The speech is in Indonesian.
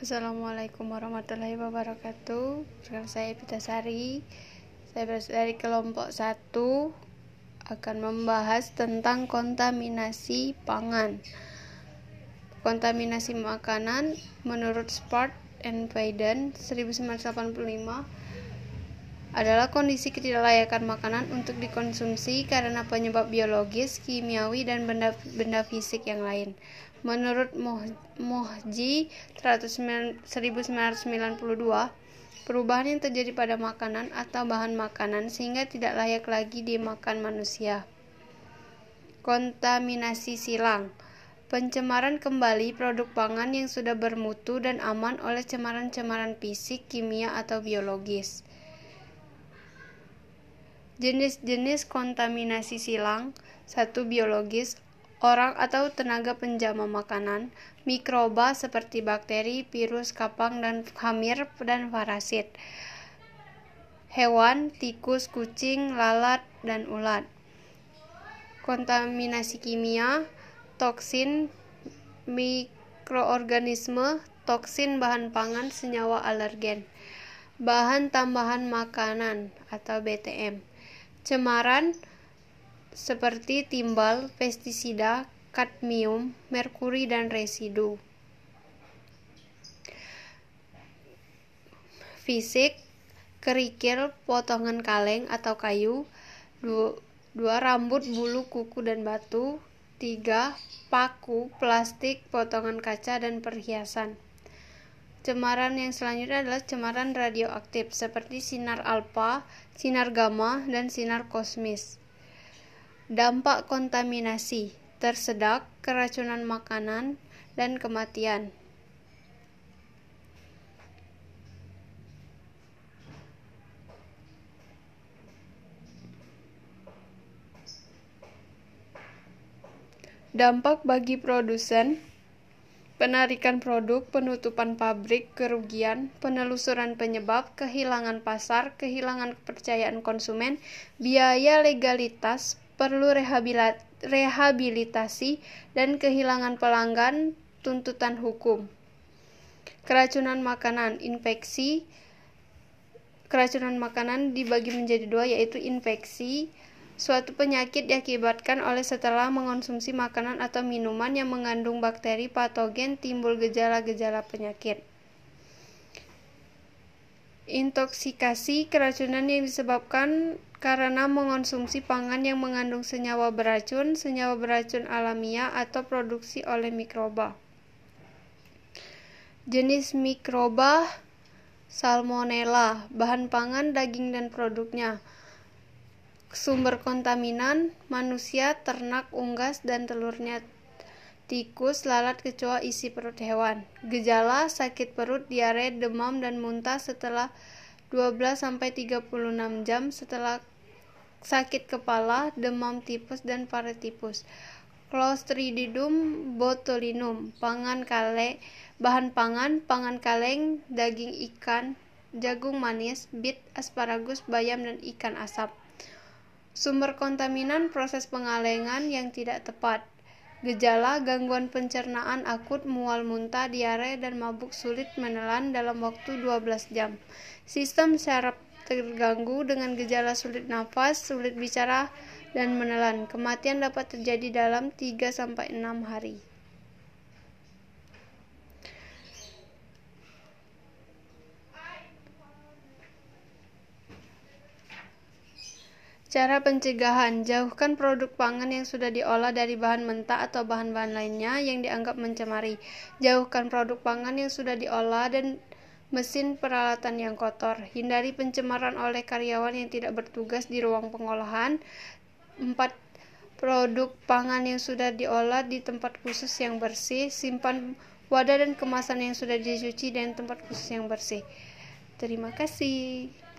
Assalamualaikum warahmatullahi wabarakatuh. Perkenalkan saya Sari. Saya berasal dari kelompok 1 akan membahas tentang kontaminasi pangan. Kontaminasi makanan menurut Spart and Biden 1985 adalah kondisi ketidaklayakan makanan untuk dikonsumsi karena penyebab biologis, kimiawi, dan benda-benda fisik yang lain. Menurut Mohji 1992, perubahan yang terjadi pada makanan atau bahan makanan sehingga tidak layak lagi dimakan manusia. Kontaminasi silang Pencemaran kembali produk pangan yang sudah bermutu dan aman oleh cemaran-cemaran fisik, kimia, atau biologis. Jenis-jenis kontaminasi silang Satu biologis orang atau tenaga penjama makanan, mikroba seperti bakteri, virus, kapang, dan hamir, dan parasit. Hewan, tikus, kucing, lalat, dan ulat. Kontaminasi kimia, toksin, mikroorganisme, toksin bahan pangan, senyawa alergen. Bahan tambahan makanan atau BTM Cemaran seperti timbal, pestisida, kadmium, merkuri, dan residu. Fisik, kerikil, potongan kaleng atau kayu, dua, dua rambut, bulu, kuku, dan batu, tiga paku, plastik, potongan kaca, dan perhiasan. Cemaran yang selanjutnya adalah cemaran radioaktif seperti sinar alfa, sinar gamma, dan sinar kosmis. Dampak kontaminasi tersedak, keracunan makanan, dan kematian. Dampak bagi produsen penarikan produk, penutupan pabrik, kerugian, penelusuran penyebab, kehilangan pasar, kehilangan kepercayaan konsumen, biaya legalitas, perlu rehabilitasi, dan kehilangan pelanggan, tuntutan hukum. Keracunan makanan, infeksi, keracunan makanan dibagi menjadi dua yaitu infeksi Suatu penyakit diakibatkan oleh setelah mengonsumsi makanan atau minuman yang mengandung bakteri patogen timbul gejala-gejala penyakit. Intoksikasi keracunan yang disebabkan karena mengonsumsi pangan yang mengandung senyawa beracun, senyawa beracun alamiah, atau produksi oleh mikroba. Jenis mikroba Salmonella, bahan pangan, daging, dan produknya Sumber kontaminan manusia, ternak, unggas, dan telurnya tikus, lalat, kecoa, isi perut hewan. Gejala sakit perut, diare, demam, dan muntah setelah 12-36 jam setelah sakit kepala, demam tipus, dan paratipus. Clostridium botulinum, pangan kale, bahan pangan, pangan kaleng, daging ikan, jagung manis, bit, asparagus, bayam, dan ikan asap. Sumber kontaminan proses pengalengan yang tidak tepat. Gejala gangguan pencernaan akut, mual muntah, diare, dan mabuk sulit menelan dalam waktu 12 jam. Sistem saraf terganggu dengan gejala sulit nafas, sulit bicara, dan menelan. Kematian dapat terjadi dalam 3-6 hari. Cara pencegahan: jauhkan produk pangan yang sudah diolah dari bahan mentah atau bahan-bahan lainnya yang dianggap mencemari. Jauhkan produk pangan yang sudah diolah dan mesin peralatan yang kotor. Hindari pencemaran oleh karyawan yang tidak bertugas di ruang pengolahan. 4. Produk pangan yang sudah diolah di tempat khusus yang bersih. Simpan wadah dan kemasan yang sudah dicuci dan tempat khusus yang bersih. Terima kasih.